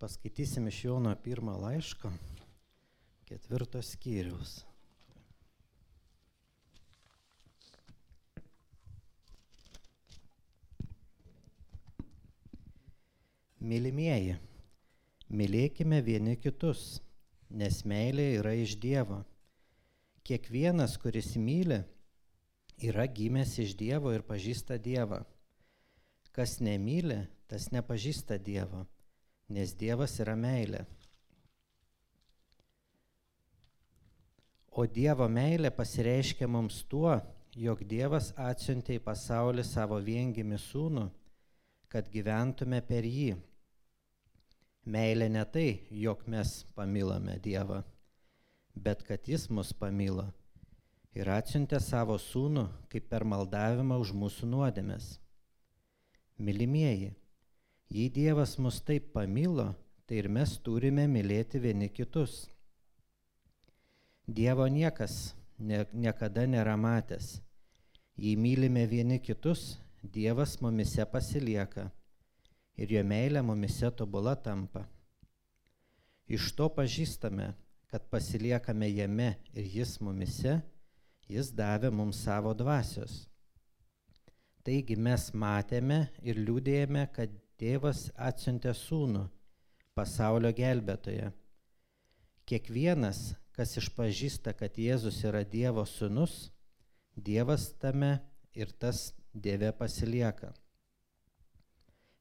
Paskaitysim iš Jono pirmą laišką, ketvirtos skyrius. Mylimieji, mylėkime vieni kitus, nes meilė yra iš Dievo. Kiekvienas, kuris myli, yra gimęs iš Dievo ir pažįsta Dievą. Kas nemyli, tas nepažįsta Dievo, nes Dievas yra meilė. O Dievo meilė pasireiškia mums tuo, jog Dievas atsiuntė į pasaulį savo viengimi sūnų, kad gyventume per jį. Meilė ne tai, jog mes pamilome Dievą, bet kad Jis mus pamilo ir atsiuntė savo sūnų kaip per maldavimą už mūsų nuodėmės. Mylimieji, jei Dievas mus taip pamilo, tai ir mes turime mylėti vieni kitus. Dievo niekas ne, niekada nėra matęs. Jei mylime vieni kitus, Dievas mumise pasilieka ir jo meilė mumise tobula tampa. Iš to pažįstame, kad pasiliekame jame ir jis mumise jis davė mums savo dvasios. Taigi mes matėme ir liūdėjome, kad tėvas atsiuntė sūnų, pasaulio gelbėtoje. Kiekvienas, kas išpažįsta, kad Jėzus yra Dievo sūnus, Dievas tame ir tas Dieve pasilieka.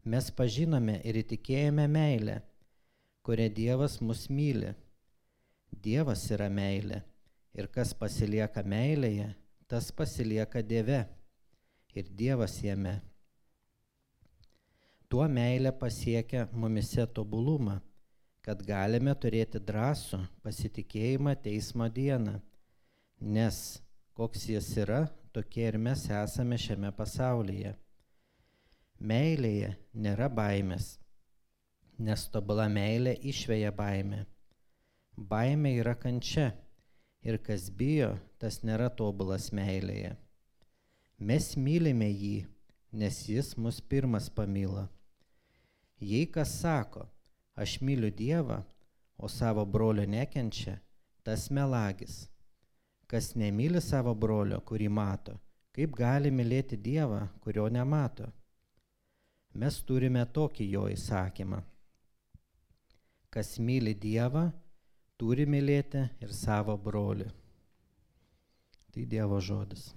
Mes pažinome ir įtikėjome meilę, kurią Dievas mus myli. Dievas yra meilė Ir kas pasilieka meilėje, tas pasilieka Dieve ir Dievas jame. Tuo meilė pasiekia mumise tobulumą, kad galime turėti drąsų pasitikėjimą teismo dieną, nes koks jis yra, tokie ir mes esame šiame pasaulyje. Meilėje nėra baimės, nes tobula meilė išveja baimę. Baimė yra kančia ir kas bijo, tas nėra tobulas meilėje. Mes mylime jį, nes jis mus pirmas pamilo. Jei kas sako, aš myliu Dievą, o savo brolio nekenčia, tas melagis. Kas nemyli savo brolio, kurį mato, kaip gali mylėti Dievą, kurio nemato? Mes turime tokį jo įsakymą. Kas myli Dievą, turi mylėti ir savo brolį. Tai Dievo žodis.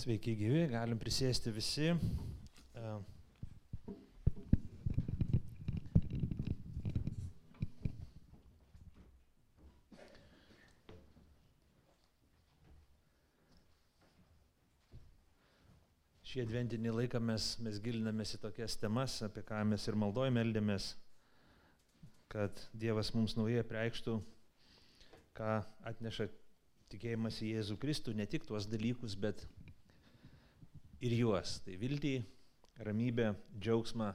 Sveiki gyvi, galim prisėsti visi. šį adventinį laiką mes, mes gilinamės į tokias temas, apie ką mes ir maldoj meldėmės, kad Dievas mums naujai preikštų, ką atneša tikėjimas į Jėzų Kristų, ne tik tuos dalykus, bet ir juos. Tai viltį, ramybę, džiaugsmą.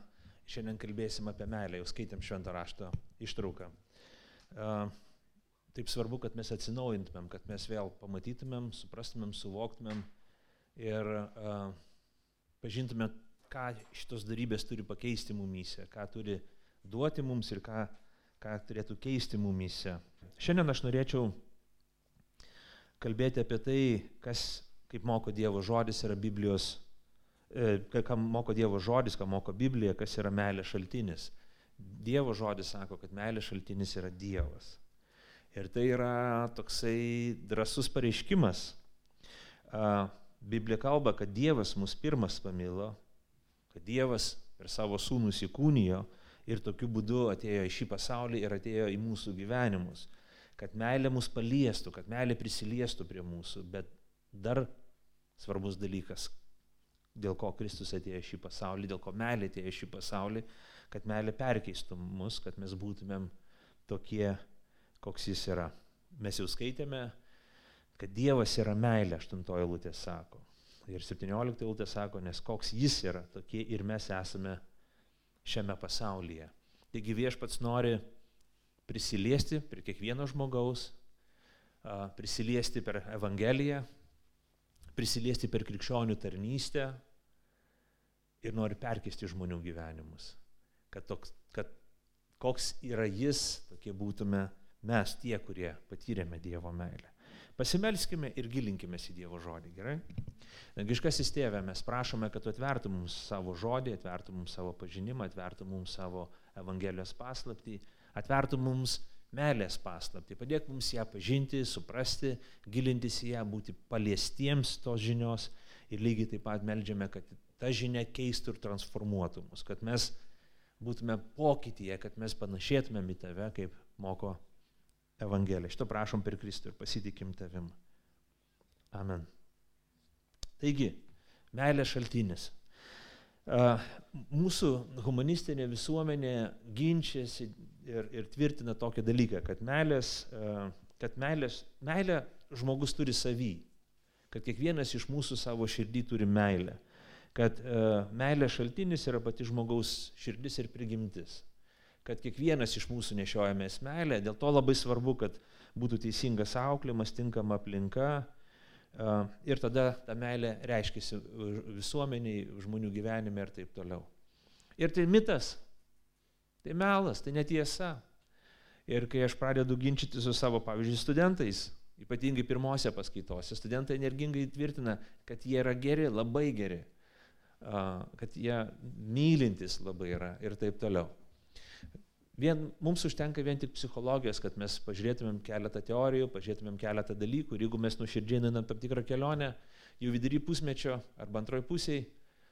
Šiandien kalbėsim apie meilę, jau skaitėm šventą rašto ištrauką. Taip svarbu, kad mes atsinaujintumėm, kad mes vėl pamatytumėm, suprastumėm, suvoktumėm ir pažintume, ką šitos darybės turi pakeisti mumyse, ką turi duoti mums ir ką, ką turėtų keisti mumyse. Šiandien aš norėčiau kalbėti apie tai, kas, kaip moko Dievo žodis, yra Biblijos, e, ką moko Dievo žodis, ką moko Biblija, kas yra meilės šaltinis. Dievo žodis sako, kad meilės šaltinis yra Dievas. Ir tai yra toksai drasus pareiškimas. Biblija kalba, kad Dievas mus pirmas pamilo, kad Dievas per savo sūnų įkūnijo ir tokiu būdu atėjo į šį pasaulį ir atėjo į mūsų gyvenimus. Kad meilė mus paliestų, kad meilė prisiliestų prie mūsų, bet dar svarbus dalykas, dėl ko Kristus atėjo šį pasaulį, dėl ko meilė atėjo šį pasaulį, kad meilė perkeistų mus, kad mes būtumėm tokie, koks jis yra. Mes jau skaitėme kad Dievas yra meilė, aštuntoji eilutė sako. Ir 17 eilutė sako, nes koks jis yra, tokie ir mes esame šiame pasaulyje. Taigi viešpats nori prisiliesti prie kiekvieno žmogaus, prisiliesti per Evangeliją, prisiliesti per krikščionių tarnystę ir nori perkesti žmonių gyvenimus. Kad, toks, kad koks yra jis, tokie būtume mes tie, kurie patyrėme Dievo meilę. Pasimelskime ir gilinkime į Dievo žodį, gerai? Dangiškasis tėvė, mes prašome, kad tu atvertum mums savo žodį, atvertum mums savo pažinimą, atvertum mums savo Evangelijos paslaptį, atvertum mums meilės paslapti. Padėk mums ją pažinti, suprasti, gilintis į ją, būti paliestiems tos žinios ir lygiai taip pat melžiame, kad ta žinia keistų ir transformuotų mus, kad mes būtume pokytyje, kad mes panašėtumėm į tave, kaip moko Evangelija. Šito prašom per Kristų ir pasitikim tavim. Amen. Taigi, meilės šaltinis. Mūsų humanistinė visuomenė ginčiasi ir, ir tvirtina tokį dalyką, kad, meilės, kad meilės, meilę žmogus turi savy, kad kiekvienas iš mūsų savo širdį turi meilę, kad meilės šaltinis yra pati žmogaus širdis ir prigimtis, kad kiekvienas iš mūsų nešiojamės meilę, dėl to labai svarbu, kad būtų teisingas auklimas, tinkama aplinka, ir tada ta meilė reiškiasi visuomeniai, žmonių gyvenime ir taip toliau. Ir tai mitas, tai melas, tai netiesa. Ir kai aš pradedu ginčyti su savo, pavyzdžiui, studentais, ypatingai pirmose paskaitose, studentai energingai tvirtina, kad jie yra geri, labai geri, kad jie mylintis labai yra ir taip toliau. Vien, mums užtenka vien tik psichologijos, kad mes pažiūrėtumėm keletą teorijų, pažiūrėtumėm keletą dalykų ir jeigu mes nuoširdžiai einam tam tikrą kelionę, jau vidury pusmečio arba antroji pusiai,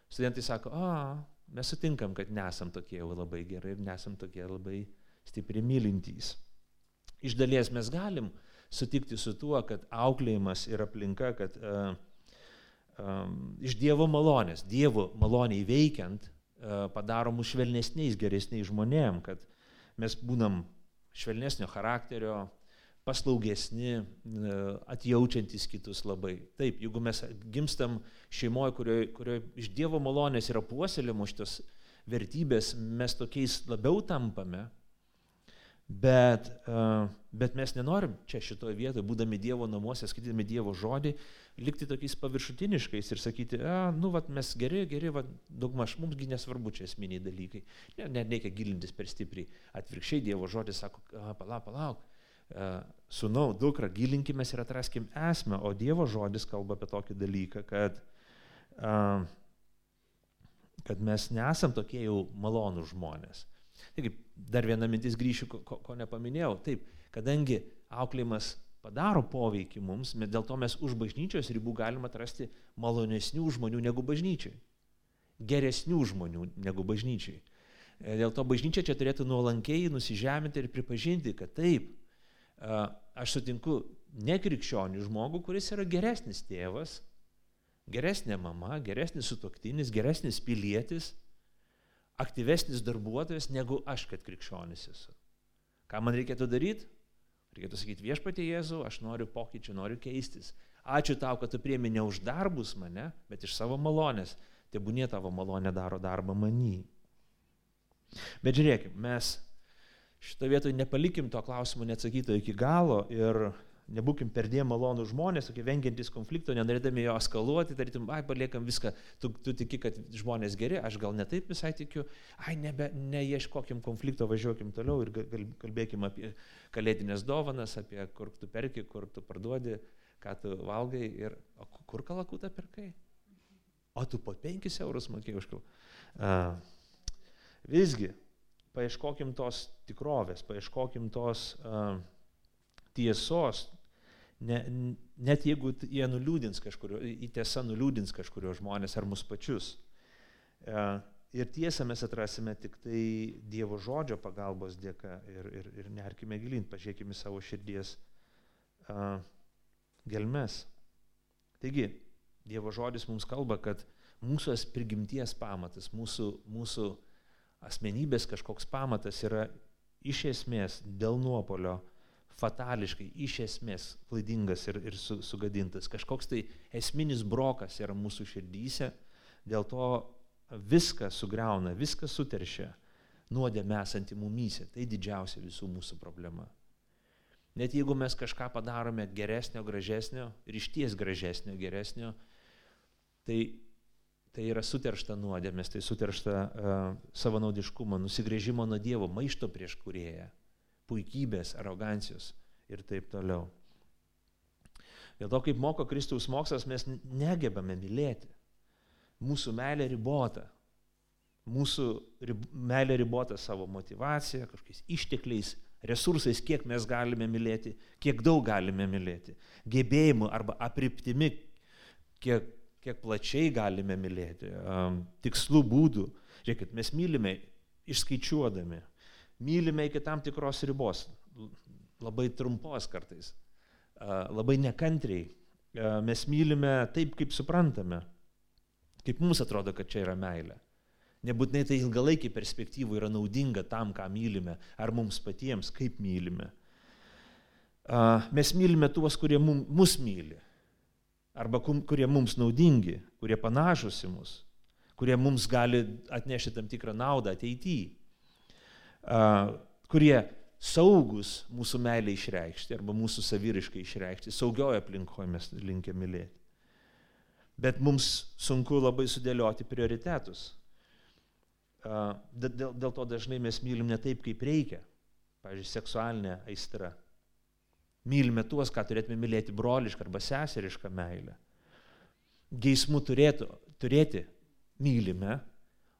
studentai sako, a, mes sutinkam, kad nesam tokie jau labai gerai ir nesam tokie labai stipriai mylintys. Iš dalies mes galim sutikti su tuo, kad auklėjimas ir aplinka, kad uh, um, iš Dievo malonės, Dievo maloniai veikiant, uh, padaro mus švelnesniais, geresniais žmonėm, kad mes būnam švelnesnio charakterio, paslaugesni, e, atjaučiantis kitus labai. Taip, jeigu mes gimstam šeimoje, kurioje kurio iš Dievo malonės yra puoselėmos šitos vertybės, mes tokiais labiau tampame, bet, e, bet mes nenorim čia šitoje vietoje, būdami Dievo namuose, skaitydami Dievo žodį, likti tokiais paviršutiniškais ir sakyti, a, nu, vat, mes geri, geri, vat, daugmaž mumsgi nesvarbu čia esminiai dalykai. Ne, net reikia gilintis per stipriai. Atvirkščiai Dievo žodis sako, a, palauk, palauk. Sūnau, dukra, gilinkime ir atraskim esmę, o Dievo žodis kalba apie tokį dalyką, kad, a, kad mes nesam tokie jau malonų žmonės. Taigi, dar viena mintis grįšiu, ko, ko nepaminėjau. Taip, kadangi auklėjimas padaro poveikį mums, dėl to mes už bažnyčios ribų galime atrasti malonesnių žmonių negu bažnyčiai, geresnių žmonių negu bažnyčiai. E, dėl to bažnyčia čia turėtų nuolankiai nusižeminti ir pripažinti, kad taip, aš sutinku nekrikščionių žmogų, kuris yra geresnis tėvas, geresnė mama, geresnis sutoktinis, geresnis pilietis, aktyvesnis darbuotojas negu aš, kad krikščionis esu. Ką man reikėtų daryti? Reikėtų sakyti, viešpatie Jėzau, aš noriu pokyčių, noriu keistis. Ačiū tau, kad tu priemi ne už darbus mane, bet iš savo malonės. Tebūnė tavo malonė daro darbą manį. Bet žiūrėkime, mes šitą vietą nepalikim to klausimo neatsakyto iki galo ir nebūkim perdėm malonų žmonės, tokie vengiantis konflikto, nenorėdami jo eskaluoti, tarytum, ai, paliekam viską, tu, tu tiki, kad žmonės geri, aš gal netaip visai tikiu, ai, nebe, neieškokim konflikto, važiuokim toliau ir kalbėkim apie kalėdinės dovanas, apie kur tu perki, kur tu parduodi, ką tu valgai ir o kur kalakutą pirkai? O tu po 5 eurus mokėjai už kalakutą. Visgi, paieškokim tos tikrovės, paieškokim tos uh, tiesos, ne, net jeigu jie nuliūdins kažkurio, į tiesą nuliūdins kažkurio žmonės ar mus pačius. E, ir tiesą mes atrasime tik tai Dievo žodžio pagalbos dėka ir, ir, ir nerkime gilint, pažiūrėkime savo širdies uh, gelmes. Taigi, Dievo žodis mums kalba, kad mūsų prigimties pamatas, mūsų, mūsų asmenybės kažkoks pamatas yra iš esmės dėl nuopolio fatališkai, iš esmės klaidingas ir, ir su, sugadintas. Kažkoks tai esminis brokas yra mūsų širdyse, dėl to viską sugriauna, viską suteršia. nuodėmė esanti mumyse. Tai didžiausia visų mūsų problema. Net jeigu mes kažką padarome geresnio, gražesnio ir išties gražesnio, geresnio, tai, tai yra suteršta nuodėmės, tai suteršta uh, savanaudiškumo, nusigrėžimo nuo Dievo, maišto prieš kurėją, puikybės, arogancijos ir taip toliau. Dėl to, kaip moko Kristaus mokslas, mes negebame mylėti. Mūsų meilė ribota. Mūsų rib, meilė ribota savo motivacija, kažkokiais ištekliais, resursais, kiek mes galime mylėti, kiek daug galime mylėti, gebėjimu arba apriptimi, kiek, kiek plačiai galime mylėti, um, tikslų būdų. Žiūrėkit, mes mylime išskaičiuodami, mylime iki tam tikros ribos, labai trumpos kartais, labai nekantriai. Mes mylime taip, kaip suprantame, kaip mums atrodo, kad čia yra meilė. Nebūtinai tai ilgalaikį perspektyvų yra naudinga tam, ką mylime, ar mums patiems, kaip mylime. Mes mylime tuos, kurie mus myli, arba kurie mums naudingi, kurie panašus į mus, kurie mums gali atnešti tam tikrą naudą ateityje, kurie saugus mūsų meilė išreikšti arba mūsų saviriškai išreikšti, saugioje aplinkoje mes linkę mylėti. Bet mums sunku labai sudėlioti prioritetus Dėl, dėl to dažnai mes mylim ne taip, kaip reikia. Pavyzdžiui, seksualinė aistra. Mylime tuos, ką turėtume mylėti brolišką arba seserišką meilę. Geismų turėtų, turėti mylime,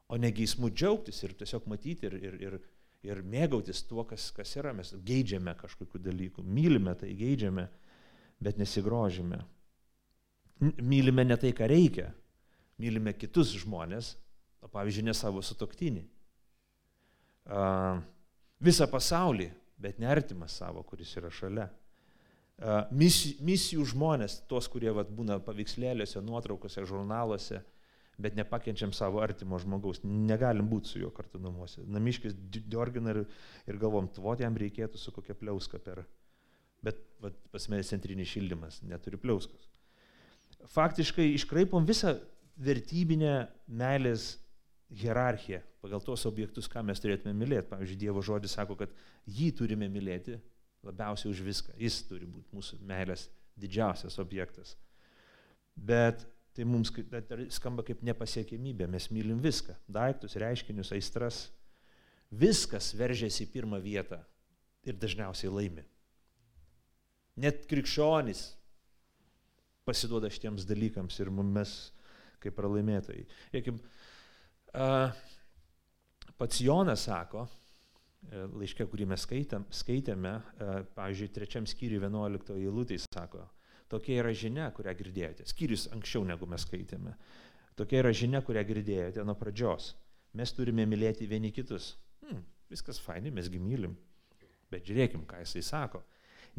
o ne geismų džiaugtis ir tiesiog matyti ir, ir, ir, ir mėgautis tuo, kas, kas yra. Mes geidžiame kažkokių dalykų. Mylime tai geidžiame, bet nesigrožime. Mylime ne tai, ką reikia. Mylime kitus žmonės, o pavyzdžiui, ne savo sutoktinį. Visą pasaulį, bet neartimas savo, kuris yra šalia. Misijų, misijų žmonės, tos, kurie vat, būna paveikslėliuose, nuotraukose, žurnaluose, bet nepakenčiam savo artimo žmogaus, negalim būti su juo kartu namuose. Namiškis diorgina ir, ir galvom, tvot jam reikėtų su kokia pliauska per. Bet vat, pas mane centrinis šildymas neturi pliauskos. Faktiškai iškraipom visą vertybinę meilės hierarchiją pagal tos objektus, ką mes turėtume mylėti. Pavyzdžiui, Dievo žodis sako, kad jį turime mylėti labiausiai už viską. Jis turi būti mūsų meilės didžiausias objektas. Bet tai mums skamba kaip nepasiekimybė. Mes mylim viską. Daiktus, reiškinius, aistras. Viskas veržiasi į pirmą vietą ir dažniausiai laimi. Net krikščionys pasiduoda šitiems dalykams ir mes kaip pralaimėtojai. Jėkim, Pats Jonas sako, e, laiške, kurį mes skaitėm, skaitėme, e, pavyzdžiui, trečiam skyriui 11 eilutė sako, tokia yra žinia, kurią girdėjote. Skyrius anksčiau negu mes skaitėme. Tokia yra žinia, kurią girdėjote nuo pradžios. Mes turime mylėti vieni kitus. Hmm, viskas fainai, mesgi mylim. Bet žiūrėkim, ką jisai sako.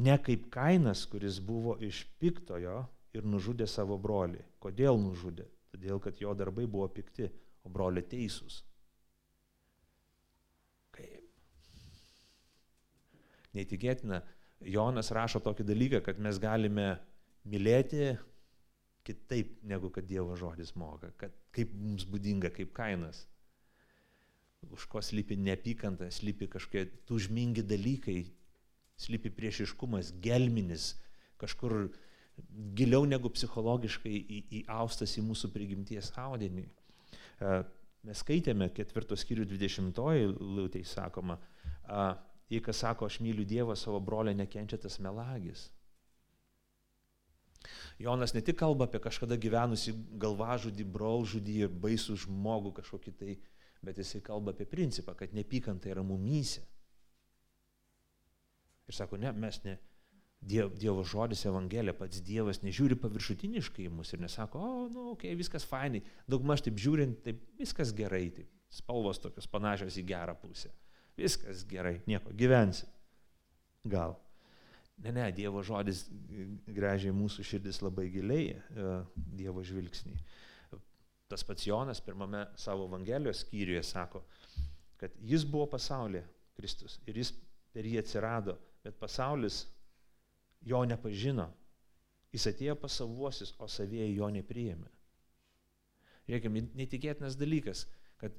Ne kaip kainas, kuris buvo iš piktojo ir nužudė savo brolį. Kodėl nužudė? Todėl, kad jo darbai buvo pikti o brolio teisūs. Kaip? Neįtikėtina, Jonas rašo tokį dalyką, kad mes galime mylėti kitaip, negu kad Dievo žodis moka, kad kaip mums būdinga, kaip kainas. Už ko slypi neapykanta, slypi kažkokie tužmingi dalykai, slypi priešiškumas, gelminis, kažkur giliau negu psichologiškai įaustas į, mūsų prigimties audinį. E, mes skaitėme ketvirtos skyrių 20 lūtei sakoma, jei kas sako, aš myliu Dievą, savo brolę nekenčia tas melagis. Jonas ne tik kalba apie kažkada gyvenusi galvažudį, brolžudį ir baisų žmogų kažkokį tai, bet jisai kalba apie principą, kad nepykanta yra mumyse. Ir sako, ne, mes ne, Dievo, dievo žodis, Evangelija, pats Dievas nežiūri paviršutiniškai į mus ir nesako, o, nu, okei, okay, viskas fainai, daugmaž taip žiūrint, taip viskas gerai, taip, spalvos tokios panašios į gerą pusę. Viskas gerai, nieko, gyvensi. Gal. Ne, ne, Dievo žodis grežiai mūsų širdis labai giliai, e, Dievo žvilgsnį. Tas pats Jonas pirmame savo Evangelijos skyriuje sako, kad jis buvo pasaulyje, Kristus, ir jis per jį atsirado, bet pasaulis jo nepažino. Jis atėjo pas savuosius, o savieji jo nepriėmė. Žiūrėkime, netikėtinas dalykas, kad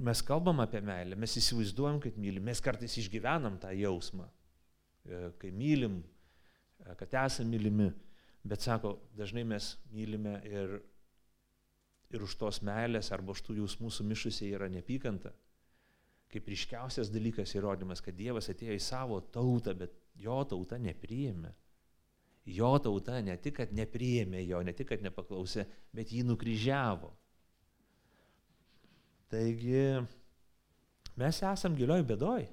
mes kalbam apie meilę, mes įsivaizduojam, kad mylim, mes kartais išgyvenam tą jausmą, kai mylim, e, kad esame mylimi, bet sako, dažnai mes mylime ir, ir už tos meilės arba už tų jausmų sumišusiai yra nepykanta. Kaip ryškiausias dalykas įrodymas, kad Dievas atėjo į savo tautą, bet jo tauta nepriėmė. Jo tauta ne tik, kad nepriėmė jo, ne tik, kad nepaklausė, bet jį nukryžiavo. Taigi mes esam gilioj bedoj.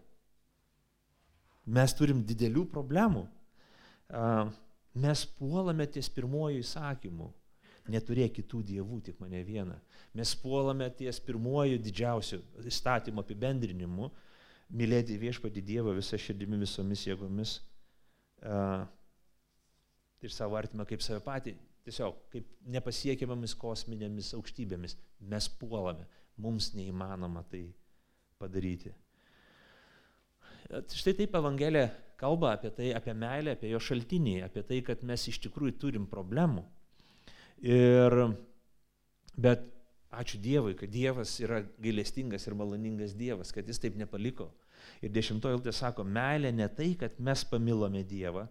Mes turim didelių problemų. Mes puolame ties pirmojo įsakymu. Neturėk kitų dievų, tik mane vieną. Mes puolame ties pirmojo didžiausiu įstatymo apibendrinimu. Mylėti viešpatį Dievą visą širdimi, visomis jėgomis. Ir savo artimą kaip save patį. Tiesiog kaip nepasiekiamomis kosminėmis aukštybėmis. Mes puolame mums neįmanoma tai padaryti. Štai taip Evangelija kalba apie tai, apie meilę, apie jo šaltinį, apie tai, kad mes iš tikrųjų turim problemų. Ir, bet ačiū Dievui, kad Dievas yra gailestingas ir maloningas Dievas, kad jis taip nepaliko. Ir dešimtoji eilutė sako, meilė ne tai, kad mes pamilome Dievą,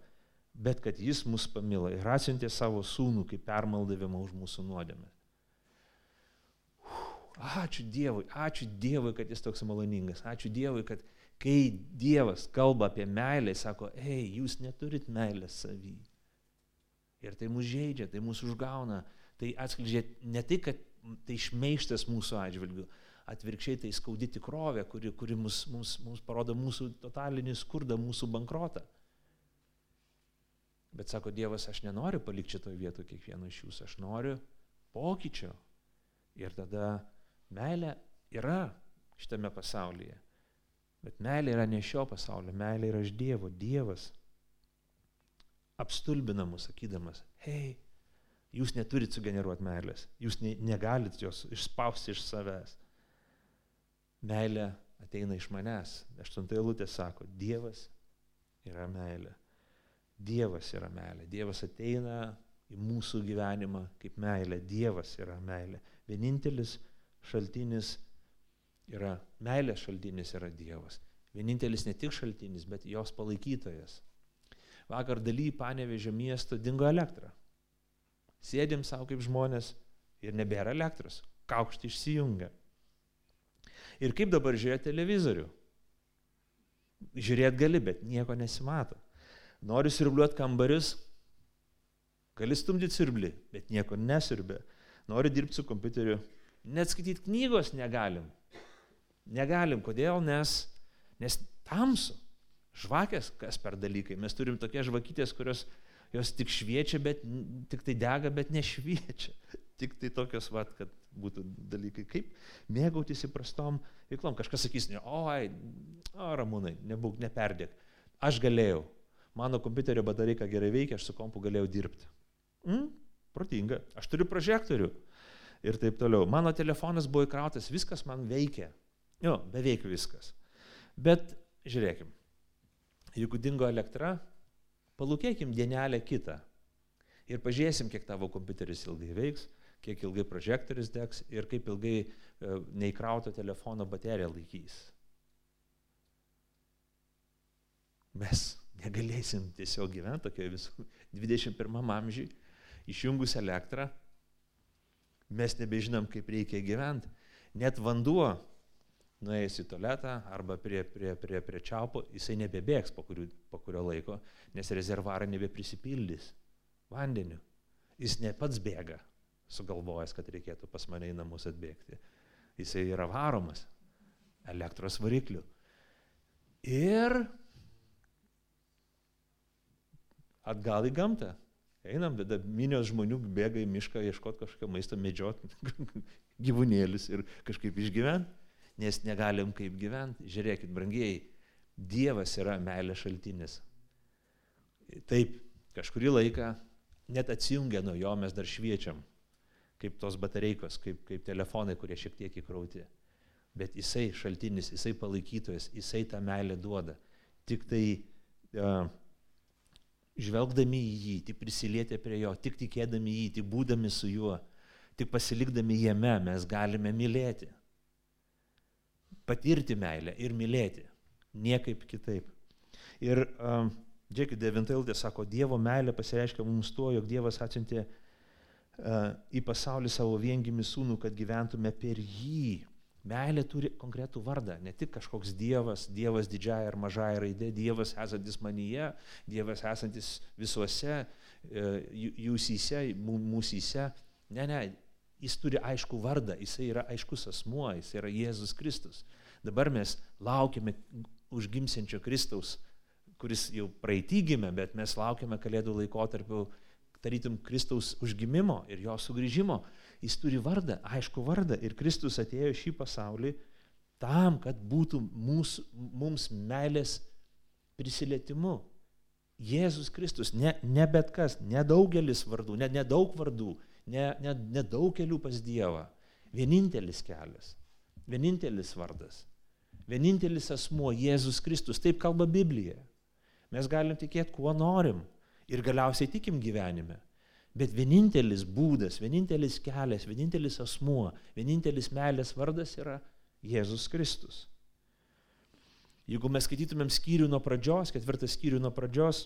bet kad jis mus pamilo ir atsiuntė savo sūnų kaip permaldavimą už mūsų nuodėmę. Ačiū Dievui, ačiū Dievui, kad jis toks maloningas. Ačiū Dievui, kad kai Dievas kalba apie meilę, jis sako, ei, jūs neturit meilės savy. Ir tai mus žaidžia, tai mus užgauna, tai atskleidžia ne tai, kad tai šmeištas mūsų atžvilgių, atvirkščiai tai skaudi tikrovė, kuri, kuri mus, mums, mums parodo mūsų totalinį skurdą, mūsų bankrotą. Bet sako Dievas, aš nenoriu palikti šitoje vietoje kiekvieno iš jūsų, aš noriu pokyčio. Ir tada Meilė yra šitame pasaulyje. Bet meilė yra ne šio pasaulio, meilė yra iš Dievo. Dievas apstulbina mus, sakydamas, hei, jūs neturit sugeneruoti meilės, jūs ne, negalit jos išspausti iš savęs. Meilė ateina iš manęs. Aštuntai lūtė sako, Dievas yra meilė. Dievas yra meilė. Dievas ateina į mūsų gyvenimą kaip meilė. Dievas yra meilė. Vienintelis šaltinis yra, meilės šaltinis yra Dievas. Vienintelis ne tik šaltinis, bet jos palaikytojas. Vakar daly panevežė miesto dingo elektra. Sėdėm savo kaip žmonės ir nebėra elektros. Kaukštai išsijungia. Ir kaip dabar žiūrėti televizorių? Žiūrėt gali, bet nieko nesimato. Nori sirbliuoti kambarius, gali stumdyti sirblį, bet nieko nesirbė. Nori dirbti su kompiuteriu, Net skaityti knygos negalim. Negalim. Kodėl? Nes, nes tamsu. Žvakės, kas per dalykai. Mes turim tokias žvakytės, kurios jos tik šviečia, bet tik tai dega, bet nešviečia. Tik tai tokios, vat, kad būtų dalykai. Kaip mėgautis įprastom veiklom. Kažkas sakys, ne, oi, o, ramūnai, nebūk, neperdėk. Aš galėjau. Mano kompiuterio batarika gerai veikia, aš su kompu galėjau dirbti. Mm, protinga. Aš turiu prožektorių ir taip toliau. Mano telefonas buvo įkrautas, viskas man veikia. Jo, beveik viskas. Bet žiūrėkim, jeigu dingo elektra, palūkėkim dienelę kitą ir pažiūrėsim, kiek tavo kompiuteris ilgai veiks, kiek ilgai prožektorius degs ir kaip ilgai e, neįkrauto telefono baterija laikys. Mes negalėsim tiesiog gyventi tokioje visų 21 amžiui, išjungus elektrą, mes nebežinom, kaip reikia gyventi. Net vanduo, nuėjęs į tualetą arba prie, prie, prie, prie čiaupo, jisai nebebėgs po, kurių, po kurio laiko, nes rezervuarai nebeprisipildys vandeniu. Jis ne pats bėga, sugalvojęs, kad reikėtų pas mane į namus atbėgti. Jisai yra varomas elektros varikliu. Ir atgal į gamtą. Einam, tada minios žmonių bėga į mišką ieškoti kažkokio maisto, medžioti gyvūnėlius ir kažkaip išgyventi, nes negalim kaip gyventi. Žiūrėkit, brangieji, Dievas yra meilės šaltinis. Taip, kažkurį laiką net atsijungia nuo jo, mes dar šviečiam, kaip tos batareikos, kaip, kaip telefonai, kurie šiek tiek įkrauti. Bet jisai šaltinis, jisai palaikytojas, jisai tą meilę duoda. Tik tai uh, žvelgdami į jį, tik prisilietę prie jo, tik tikėdami jį, tik būdami su juo, tik pasilikdami jame mes galime mylėti. Patirti meilę ir mylėti. Niekaip kitaip. Ir um, Džiekit, devinta eilutė sako, Dievo meilė pasireiškia mums tuo, jog Dievas atsiuntė uh, į pasaulį savo viengimi sūnų, kad gyventume per jį. Meilė turi konkretų vardą, ne tik kažkoks Dievas, Dievas didžiaja ar mažaja raidė, Dievas esantis manyje, Dievas esantis visuose, uh, jūsyse, mūsyse. Ne, ne, jis turi aišku vardą, jis yra aiškus asmuo, jis yra Jėzus Kristus. Dabar mes laukiame užgimsiančio Kristaus, kuris jau praeitį gimė, bet mes laukiame Kalėdų laikotarpiu, tarytum Kristaus užgimimo ir jo sugrįžimo. Jis turi vardą, aišku vardą ir Kristus atėjo šį pasaulį tam, kad būtų mūsų, mums meilės prisilietimu. Jėzus Kristus, ne, ne bet kas, nedaugelis vardų, ne, nedaug vardų, nedaug ne, ne kelių pas Dievą. Vienintelis kelias, vienintelis vardas, vienintelis asmuo Jėzus Kristus. Taip kalba Biblija. Mes galim tikėti, kuo norim ir galiausiai tikim gyvenime. Bet vienintelis būdas, vienintelis kelias, vienintelis asmuo, vienintelis meilės vardas yra Jėzus Kristus. Jeigu mes skaitytumėm skyrių nuo pradžios, ketvirtą skyrių nuo pradžios,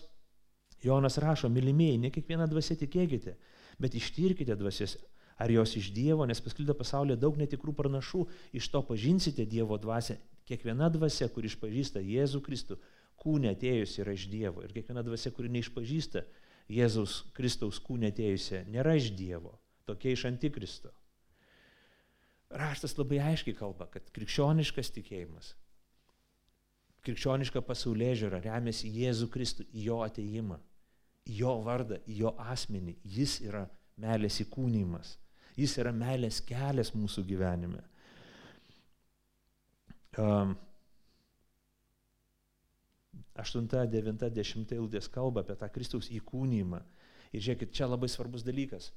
Jonas rašo, mylimieji, ne kiekvieną dvasę tikėkite, bet ištirkite dvasės, ar jos iš Dievo, nes pasklido pasaulyje daug netikrų pranašų, iš to pažinsite Dievo dvasę. Kiekviena dvasia, kur išpažįsta Jėzų Kristų, kūnė atėjus yra iš Dievo. Ir kiekviena dvasia, kuri neišpažįsta Jėzaus Kristaus kūnė atėjusią, nėra iš Dievo, tokia iš Antikristo. Raštas labai aiškiai kalba, kad krikščioniškas tikėjimas, krikščioniška pasaulyje žiūra remiasi Jėzų Kristų, jo ateimą jo vardą, jo asmenį. Jis yra meilės įkūnymas. Jis yra meilės kelias mūsų gyvenime. Um, 8, 9, 10 eilutės kalba apie tą Kristaus įkūnymą. Ir žiūrėkit, čia labai svarbus dalykas.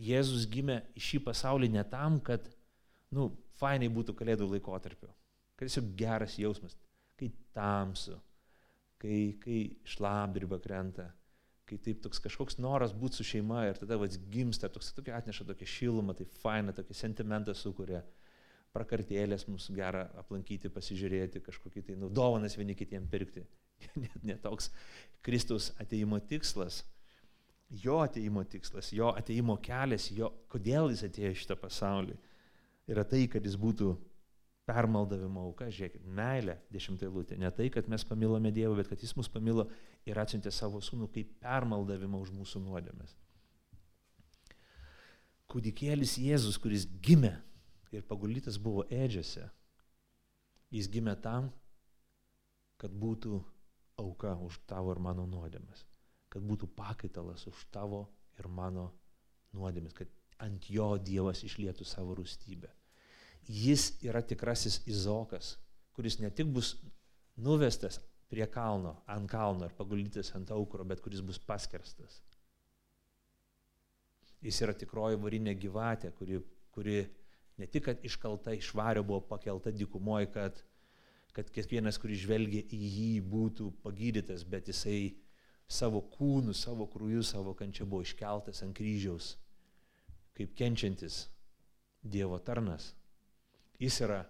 Jėzus gimė į šį pasaulį ne tam, kad, nu, fainai būtų kalėdų laikotarpiu. Kad tiesiog geras jausmas, kai tamsu, kai, kai šlapdriba krenta, kai taip toks kažkoks noras būti su šeima ir tada vats gimsta, toks tokia atneša tokia šilumą, tai faina, tokį sentimentą sukuria, prakartėlės mums gera aplankyti, pasižiūrėti, kažkokį tai naudovanas vieni kitiem pirkti. Net ne toks Kristaus ateimo tikslas, jo ateimo tikslas, jo ateimo kelias, jo, kodėl jis atėjo šitą pasaulį, yra tai, kad jis būtų permaldavimo auka, žiūrėkit, meilė, dešimtai lūtė, ne tai, kad mes pamilome Dievą, bet kad Jis mus pamilo ir atsiuntė savo sūnų kaip permaldavimą už mūsų nuodėmės. Kūdikėlis Jėzus, kuris gimė ir pagulytas buvo edžiose, jis gimė tam, kad būtų auka už tavo ir mano nuodėmės, kad būtų pakaitalas už tavo ir mano nuodėmės, kad ant jo Dievas išlietų savo rūstybę jis yra tikrasis Izokas, kuris ne tik bus nuvestas prie kalno, ant kalno ir paguldytas ant aukuro, bet kuris bus paskerstas. Jis yra tikroji varinė gyvatė, kuri, kuri ne tik, kad iškalta iš vario buvo pakelta dykumoje, kad, kad kiekvienas, kuris žvelgia į jį, būtų pagydytas, bet jisai savo kūnų, savo krūjų, savo kančia buvo iškeltas ant kryžiaus, kaip kenčiantis Dievo tarnas. Jis yra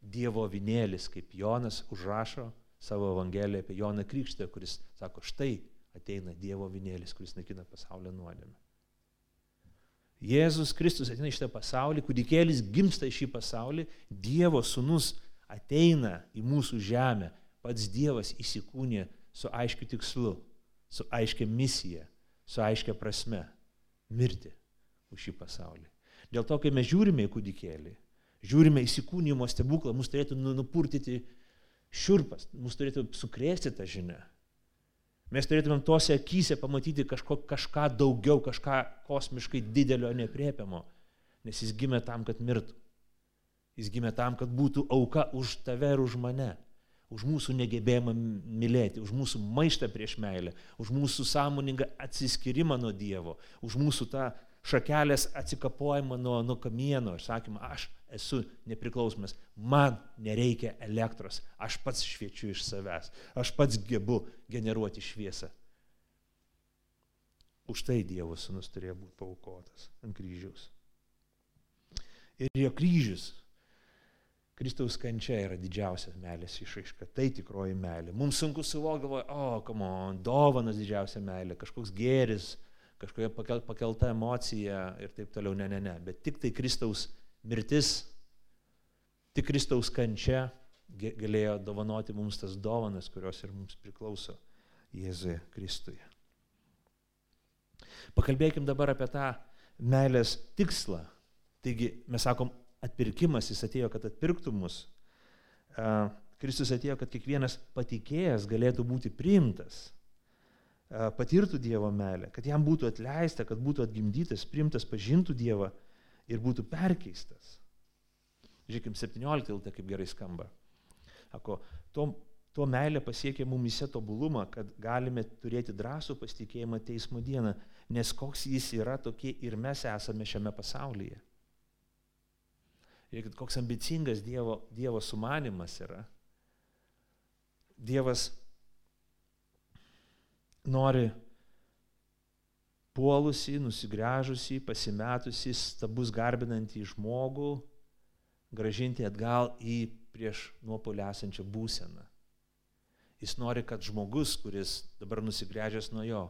Dievo vinėlis, kaip Jonas užrašo savo Evangeliją apie Joną Krikštę, kuris sako, štai ateina Dievo vinėlis, kuris naikina pasaulio nuodėmę. Jėzus Kristus ateina į šitą pasaulį, kūdikėlis gimsta į šį pasaulį, Dievo sunus ateina į mūsų žemę, pats Dievas įsikūnė su aiškiu tikslu, su aiškia misija, su aiškia prasme - mirti už šį pasaulį. Dėl to, kai mes žiūrime į kūdikėlį, žiūrime įsikūnymo stebuklą, mus turėtų nu, nupurtyti šiurpas, mus turėtų sukrėsti tą žinią. Mes turėtumėm tose akise pamatyti kažko, kažką daugiau, kažką kosmiškai didelio, nepriepiamo, nes jis gimė tam, kad mirtų. Jis gimė tam, kad būtų auka už tave ir už mane, už mūsų negebėjimą mylėti, už mūsų maištą prieš meilę, už mūsų sąmoningą atsiskyrimą nuo Dievo, už mūsų tą šakelės atsikapojimą nuo, nuo kamieno ir sakymą, aš esu nepriklausomas, man nereikia elektros, aš pats šviečiu iš savęs, aš pats gebu generuoti šviesą. Už tai Dievo sūnus turėjo būti paukotas ant kryžiaus. Ir jo kryžius, Kristaus kančia yra didžiausia meilės išraiška, tai tikroji meilė. Mums sunku suvokti, o, oh, on, dovanas didžiausia meilė, kažkoks gėris, kažkokia pakel, pakelta emocija ir taip toliau, ne, ne, ne. Bet tik tai Kristaus mirtis, tik Kristaus kančia galėjo dovanoti mums tas dovanas, kurios ir mums priklauso Jėzuje Kristuje. Pakalbėkim dabar apie tą meilės tikslą. Taigi mes sakom, atpirkimas, jis atėjo, kad atpirktų mus. Kristus atėjo, kad kiekvienas patikėjęs galėtų būti priimtas, patirtų Dievo meilę, kad jam būtų atleista, kad būtų atgimdytas, priimtas, pažintų Dievą ir būtų perkeistas. Žiūrėkim, 17 iltė kaip gerai skamba. Ako, to, to meilė pasiekia mumise tobulumą, kad galime turėti drąsų pasitikėjimą teismo dieną, nes koks jis yra, tokie ir mes esame šiame pasaulyje. Žiūrėkit, koks ambicingas Dievo, dievo sumanimas yra. Dievas nori puolusi, nusigręžusi, pasimetusi, stabus garbinantį žmogų gražinti atgal į prieš nuopolį esančią būseną. Jis nori, kad žmogus, kuris dabar nusigręžęs nuo jo,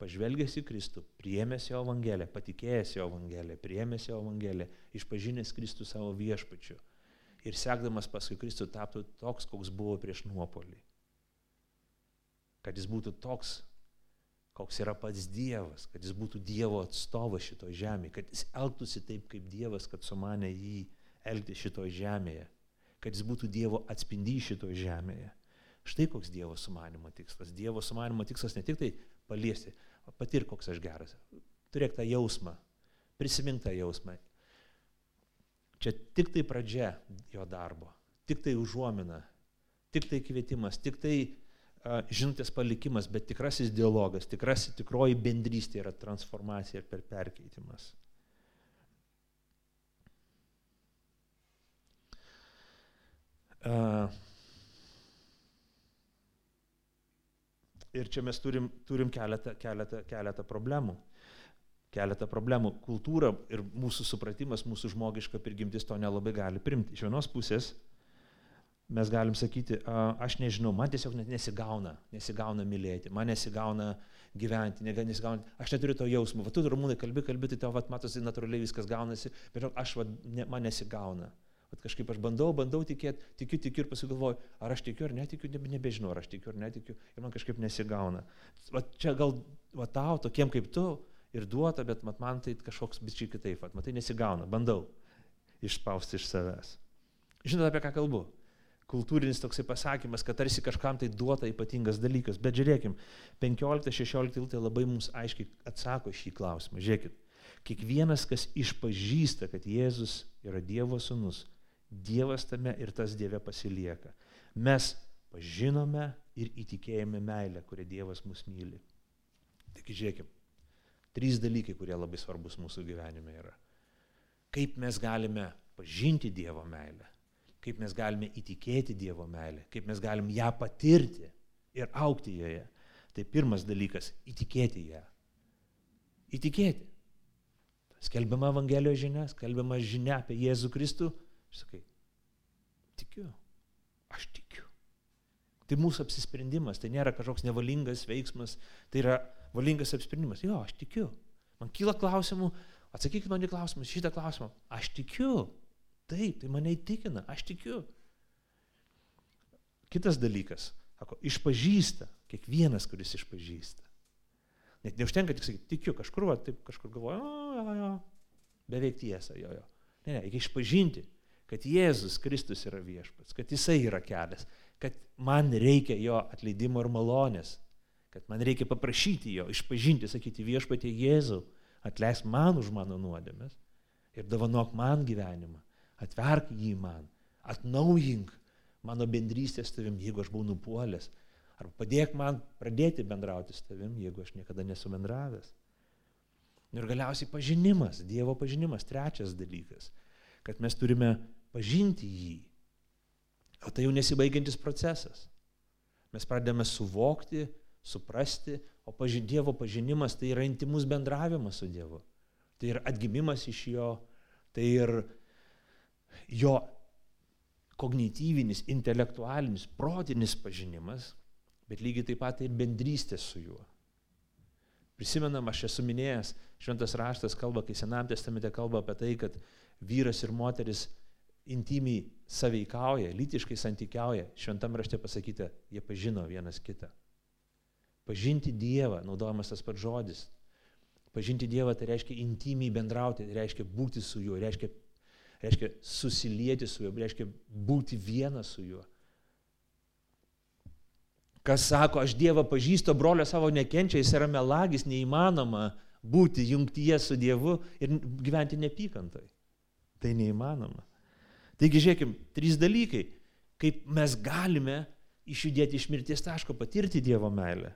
pažvelgęs į Kristų, priemęs jo Evangeliją, patikėjęs jo Evangeliją, priemęs jo Evangeliją, išpažinęs Kristų savo viešpačiu ir sekdamas paskui Kristų taptų toks, koks buvo prieš nuopolį. Kad jis būtų toks, koks yra pats Dievas, kad jis būtų Dievo atstovas šito žemėje, kad jis elgtųsi taip kaip Dievas, kad sumanė jį elgti šito žemėje, kad jis būtų Dievo atspindy šito žemėje. Štai koks Dievo sumanimo tikslas. Dievo sumanimo tikslas ne tik tai paliesti, patir, koks aš geras. Turėk tą jausmą, prisimink tą jausmą. Čia tik tai pradžia jo darbo, tik tai užuomina, tik tai kvietimas, tik tai žinutės palikimas, bet tikrasis dialogas, tikrasis, tikroji bendrystė yra transformacija ir per perkeitimas. Ir čia mes turim, turim keletą, keletą, keletą problemų. Keletą problemų. Kultūra ir mūsų supratimas, mūsų žmogiška prigimtis to nelabai gali primti. Iš vienos pusės mes galim sakyti, aš nežinau, man tiesiog net nesigauna, nesigauna mylėti, man nesigauna gyventi, nesigauna, aš neturiu to jausmo. Va tu, Ramūnai, kalbi, kalbi, tai tau, va, matosi, natūraliai viskas gaunasi, bet aš, va, ne, man nesigauna. Bet kažkaip aš bandau, bandau tikėti, tikiu, tikiu ir pasigalvoju, ar aš tikiu ar netikiu, nebe, nebežinau, ar aš tikiu ar netikiu ir man kažkaip nesigauna. Va čia gal va tau, tokiem kaip tu, ir duota, bet mat, man tai kažkoks bičiai kitaip, vat, matai nesigauna, bandau išspausti iš savęs. Žinote, apie ką kalbu? Kultūrinis toksai pasakymas, kad tarsi kažkam tai duota ypatingas dalykas. Bet žiūrėkim, 15-16 iltai labai mums aiškiai atsako šį klausimą. Žiūrėkit, kiekvienas, kas išpažįsta, kad Jėzus yra Dievo sūnus, Dievas tame ir tas Dieve pasilieka. Mes pažinome ir įtikėjome meilę, kurią Dievas mus myli. Tik žiūrėkime, trys dalykai, kurie labai svarbus mūsų gyvenime yra. Kaip mes galime pažinti Dievo meilę, kaip mes galime įtikėti Dievo meilę, kaip mes galim ją patirti ir aukti joje. Tai pirmas dalykas - įtikėti ją. Įtikėti. Skelbiama Evangelijos žinia, skelbiama žinia apie Jėzų Kristų, Sakai, tikiu, aš tikiu. Tai mūsų apsisprendimas, tai nėra kažkoks nevalingas veiksmas, tai yra valingas apsisprendimas. Jo, aš tikiu. Man kyla klausimų, atsakykit man į klausimus, šitą klausimą. Aš tikiu. Taip, tai mane įtikina, aš tikiu. Kitas dalykas, sako, išpažįsta, kiekvienas, kuris išpažįsta. Net neužtenka tik sakyti, tikiu, kažkur, va, taip kažkur galvoju, o, jo, jo, beveik tiesa, jo, jo. Ne, ne, reikia išpažinti, kad Jėzus Kristus yra viešpats, kad Jisai yra kelias, kad man reikia jo atleidimo ir malonės, kad man reikia paprašyti jo, išpažinti, sakyti viešpatė Jėzau, atleisk man už mano nuodėmės ir dovanok man gyvenimą, atverk jį man, atnaujink mano bendrystę su tavim, jeigu aš buvau nupuolęs, arba padėk man pradėti bendrauti su tavim, jeigu aš niekada nesu bendravęs. Ir galiausiai pažinimas, Dievo pažinimas, trečias dalykas, kad mes turime pažinti jį. O tai jau nesibaigiantis procesas. Mes pradedame suvokti, suprasti, o paži Dievo pažinimas tai yra intimus bendravimas su Dievu. Tai yra atgimimas iš jo, tai ir jo kognityvinis, intelektualinis, protinis pažinimas, bet lygiai taip pat ir bendrystė su juo. Prisimenam, aš esu minėjęs, šventas raštas kalba, kai Senam testamente kalba apie tai, kad vyras ir moteris intimiai saveikauja, lytiškai santykiauja, šventam rašte pasakyta, jie pažino vienas kitą. Pažinti Dievą, naudojamas tas pats žodis. Pažinti Dievą tai reiškia intimiai bendrauti, tai reiškia būti su juo, reiškia, reiškia susilieti su juo, reiškia būti vienas su juo. Kas sako, aš Dievą pažįstu, brolio savo nekenčia, jis yra melagis, neįmanoma būti jungtyje su Dievu ir gyventi nepykantai. Tai neįmanoma. Taigi, žiūrėkim, trys dalykai, kaip mes galime išjudėti iš mirties taško, patirti Dievo meilę,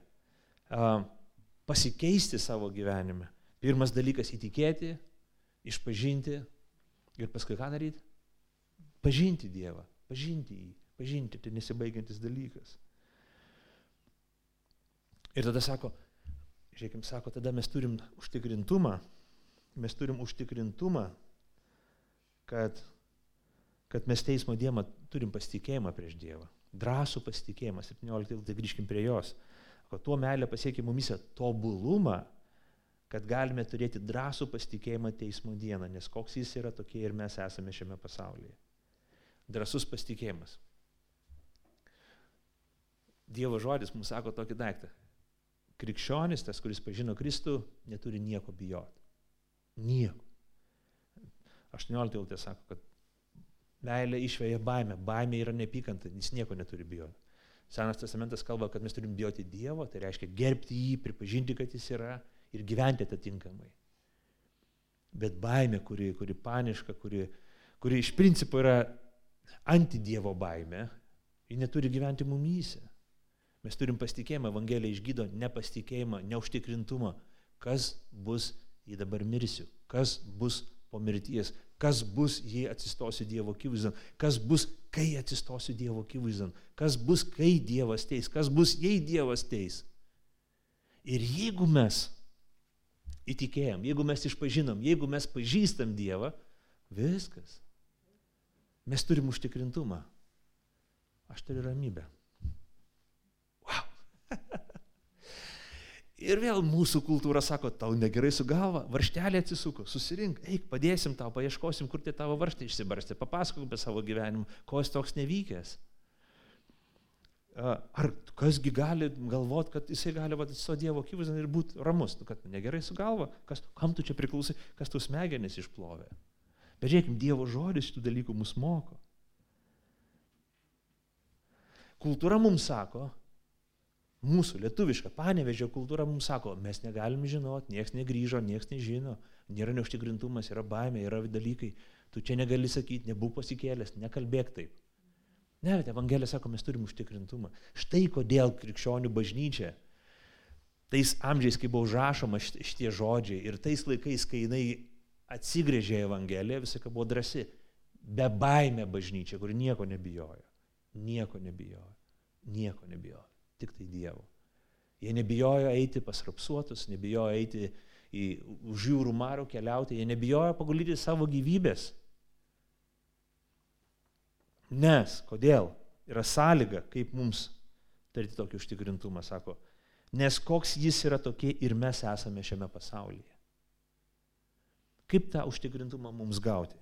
pasikeisti savo gyvenime. Pirmas dalykas - įtikėti, išpažinti ir paskui ką daryti? Pažinti Dievą, pažinti jį, pažinti, tai nesibaigiantis dalykas. Ir tada sako, žiūrėkim, sako, tada mes turim užtikrintumą, mes turim užtikrintumą, kad, kad mes teismo dieną turim pasitikėjimą prieš Dievą. Drąsų pasitikėjimą, 17, tai grįžkim prie jos. O tuo meilė pasiekia mumise tobulumą, kad galime turėti drąsų pasitikėjimą teismo dieną, nes koks jis yra, tokie ir mes esame šiame pasaulyje. Drąsus pasitikėjimas. Dievo žodis mums sako tokį daiktą krikščionis, tas, kuris pažino Kristų, neturi nieko bijoti. Nieko. 18 eilutė sako, kad meilė išvėja baimę, baimė yra nepykanta, jis nieko neturi bijoti. Senas testamentas kalba, kad mes turim bijoti Dievo, tai reiškia gerbti jį, pripažinti, kad jis yra ir gyventi atitinkamai. Bet baimė, kuri, kuri paniška, kuri, kuri iš principo yra anti Dievo baimė, ji neturi gyventi mumyse. Mes turim pasitikėjimą, Evangelija išgydo nepasitikėjimą, neužtikrintumą. Kas bus, jei dabar mirsiu? Kas bus po mirties? Kas bus, jei atsistosiu Dievo akivaizdon? Kas bus, kai atsistosiu Dievo akivaizdon? Kas bus, kai Dievas teis? Kas bus, jei Dievas teis? Ir jeigu mes įtikėjom, jeigu mes išpažinom, jeigu mes pažįstam Dievą, viskas. Mes turim užtikrintumą. Aš turiu ramybę. Ir vėl mūsų kultūra sako, tau negerai su galva, varštelė atsisuko, susirink, eik, padėsim tau, paieškosim, kur tie tavo varštai išsibarstė, papasakok apie savo gyvenimą, ko jis toks nevykęs. Ar kasgi gali galvoti, kad jisai gali su Dievo akivaizdon ir būti ramus, nu, kad negerai su galva, kas, kam tu čia priklausai, kas tu smegenis išplovė. Bet žiūrėkim, Dievo žodis šitų dalykų mus moko. Kultūra mums sako, Mūsų lietuviška panevežio kultūra mums sako, mes negalim žinot, nieks negryžo, nieks nežino, nėra neužtikrintumas, yra baimė, yra dalykai, tu čia negali sakyti, nebūk pasikėlęs, nekalbėk taip. Ne, bet Evangelija sako, mes turim užtikrintumą. Štai kodėl krikščionių bažnyčia tais amžiais, kai buvo užrašoma šitie žodžiai ir tais laikais, kai jinai atsigrėžė Evangeliją, visą ką buvo drasi, be baimė bažnyčia, kuri nieko nebijojo. Nieko nebijojo. Nieko nebijojo tik tai Dievo. Jie nebijojo eiti pas rapsuotus, nebijojo eiti į už jūrų marų keliauti, jie nebijojo pagulyti savo gyvybės. Nes, kodėl? Yra sąlyga, kaip mums turėti tokį užtikrintumą, sako, nes koks jis yra tokie ir mes esame šiame pasaulyje. Kaip tą užtikrintumą mums gauti?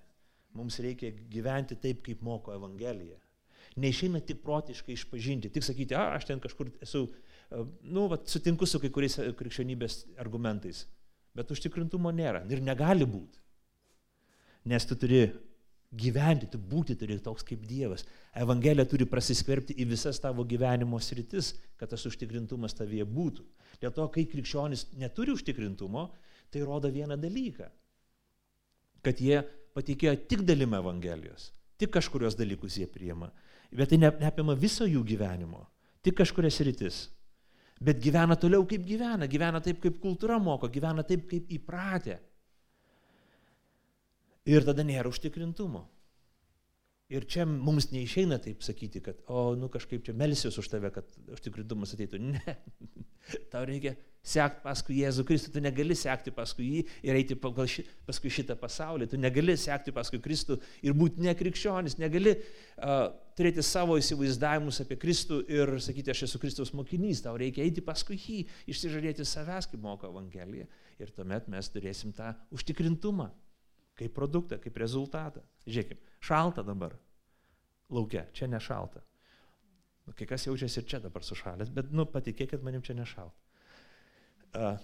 Mums reikia gyventi taip, kaip moko Evangelija. Neišeina tik protiškai išpažinti, tik sakyti, a, aš ten kažkur esu, e, nu, va, sutinku su kai kuriais e, krikščionybės argumentais, bet užtikrintumo nėra ir negali būti. Nes tu turi gyventi, tu būti turi toks kaip Dievas. Evangelija turi prasiskverbti į visas tavo gyvenimo sritis, kad tas užtikrintumas tavyje būtų. Dėl to, kai krikščionis neturi užtikrintumo, tai rodo vieną dalyką. Kad jie patikėjo tik dalim Evangelijos, tik kažkurios dalykus jie priema bet tai neapima viso jų gyvenimo, tik kažkurias rytis. Bet gyvena toliau kaip gyvena, gyvena taip, kaip kultūra moko, gyvena taip, kaip įpratę. Ir tada nėra užtikrintumo. Ir čia mums neišeina taip sakyti, kad, o, nu kažkaip čia melsiuos už tave, kad užtikrintumas ateitų. Ne. Tau reikia sekti paskui Jėzų Kristų, tu negali sekti paskui jį ir eiti ši, paskui šitą pasaulį, tu negali sekti paskui Kristų ir būti nekrikščionis, negali uh, turėti savo įsivaizdavimus apie Kristų ir sakyti, aš esu Kristaus mokinys, tau reikia eiti paskui jį, išsižadėti savęs, kaip moko Evangelija ir tuomet mes turėsim tą užtikrintumą kaip produktą, kaip rezultatą. Žiūrėkime, šalta dabar. Laukia, čia nešalta. Nu, kai kas jaučiasi ir čia dabar sušalęs, bet, nu, patikėkit manim, čia nešalta. Uh,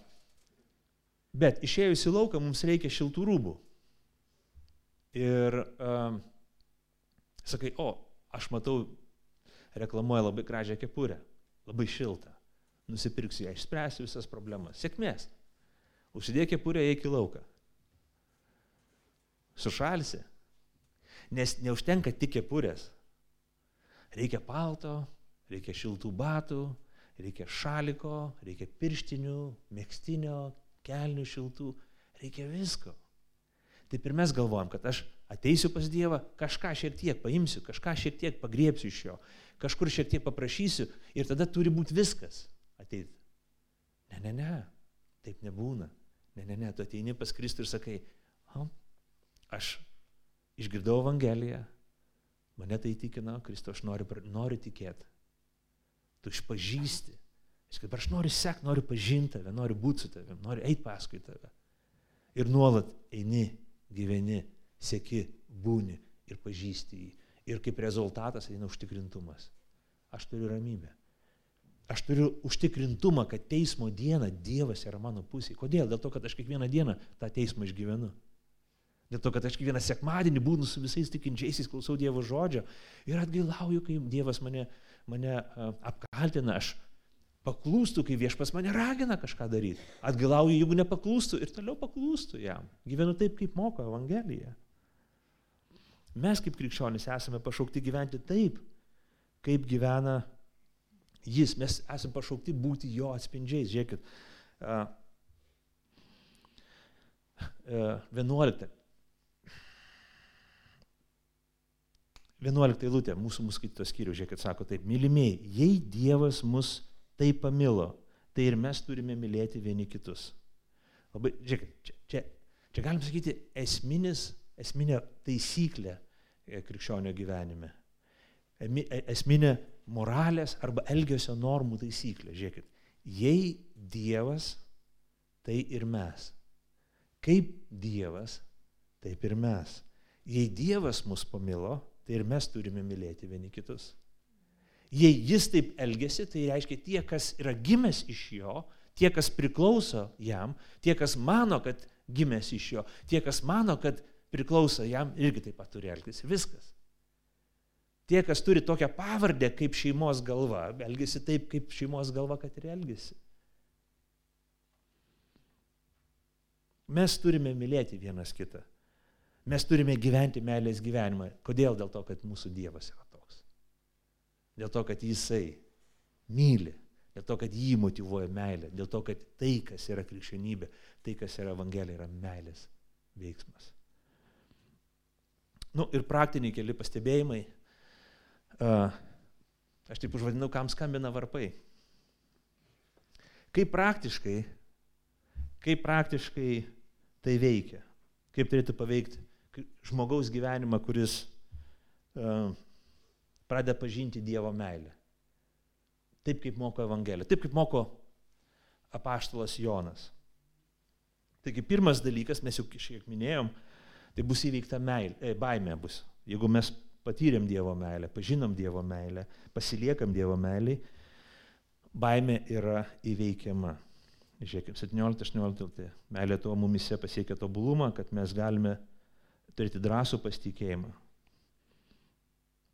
bet išėjus į lauką mums reikia šiltų rūbų. Ir uh, sakai, o, aš matau, reklamuoja labai gražią kepurę, labai šiltą. Nusipirksiu ją, išspręsiu visas problemas. Sėkmės. Užsidėk kepurę, eik į lauką. Sušalsi. Nes neužtenka tik kepurės. Reikia palto, reikia šiltų batų, reikia šaliko, reikia pirštinių, mėgstinio, kelnių šiltų, reikia visko. Taip ir mes galvojam, kad aš ateisiu pas Dievą, kažką šiek tiek paimsiu, kažką šiek tiek pagriepsiu iš jo, kažkur šiek tiek paprašysiu ir tada turi būti viskas ateiti. Ne, ne, ne, taip nebūna. Ne, ne, ne, tu ateini pas Kristų ir sakai, aš išgirdau Evangeliją, mane tai įtikino, Kristų, aš noriu, noriu tikėti. Tu išpažįsti. Aš, aš noriu sekti, noriu pažinti tave, noriu būti su tavim, noriu eiti paskui tave. Ir nuolat eini, gyveni, sėki, būni ir pažįsti jį. Ir kaip rezultatas eina užtikrintumas. Aš turiu ramybę. Aš turiu užtikrintumą, kad teismo dieną Dievas yra mano pusėje. Kodėl? Dėl to, kad aš kiekvieną dieną tą teismą išgyvenu. Dėl to, kad aš kiekvieną sekmadienį būnu su visais tikinčiaisiais, klausau Dievo žodžio ir atgailauju, kai Dievas mane, mane apkaltina, aš paklūstu, kai viešpas mane ragina kažką daryti. Atgailauju, jeigu nepaklūstu ir toliau paklūstu jam. Gyvenu taip, kaip moko Evangelija. Mes kaip krikščionys esame pašaukti gyventi taip, kaip gyvena Jis, mes esame pašaukti būti jo atspindžiais. Žiūrėkit, uh, uh, 11. 11 eilutė mūsų muskito skyrių, žiūrėkit, sako taip, mylimieji, jei Dievas mus taip pamilo, tai ir mes turime mylėti vieni kitus. Labai, žiūrėkit, čia, čia, čia galim sakyti esminis, esminė taisyklė e, krikščionio gyvenime. E, esminė moralės arba elgesio normų taisyklė. Žiūrėkit, jei Dievas, tai ir mes. Kaip Dievas, taip ir mes. Jei Dievas mus pamilo, tai ir mes turime mylėti vieni kitus. Jei jis taip elgesi, tai reiškia tie, kas yra gimęs iš jo, tie, kas priklauso jam, tie, kas mano, kad gimęs iš jo, tie, kas mano, kad priklauso jam, irgi taip pat turi elgtis. Viskas. Tie, kas turi tokią pavardę kaip šeimos galva, elgesi taip, kaip šeimos galva, kad ir elgesi. Mes turime mylėti vienas kitą. Mes turime gyventi meilės gyvenimą. Kodėl? Dėl to, kad mūsų Dievas yra toks. Dėl to, kad Jisai myli. Dėl to, kad jį motivuoja meilė. Dėl to, kad tai, kas yra krikščionybė, tai, kas yra Evangelija, yra meilės veiksmas. Nu, ir praktiniai keli pastebėjimai aš taip užvadinau, kam skambina varpai. Kaip praktiškai, kaip praktiškai tai veikia, kaip turėtų paveikti žmogaus gyvenimą, kuris uh, pradeda pažinti Dievo meilę. Taip kaip moko Evangelija, taip kaip moko apaštalas Jonas. Taigi pirmas dalykas, mes jau šiek minėjom, tai bus įveikta meilė, e, baimė bus. Jeigu mes patyrėm Dievo meilę, pažinom Dievo meilę, pasiliekam Dievo meilį, baimė yra įveikiama. Žiūrėkime, 17-18. Meilė tuo mumise pasiekia tobulumą, kad mes galime turėti drąsų pasitikėjimą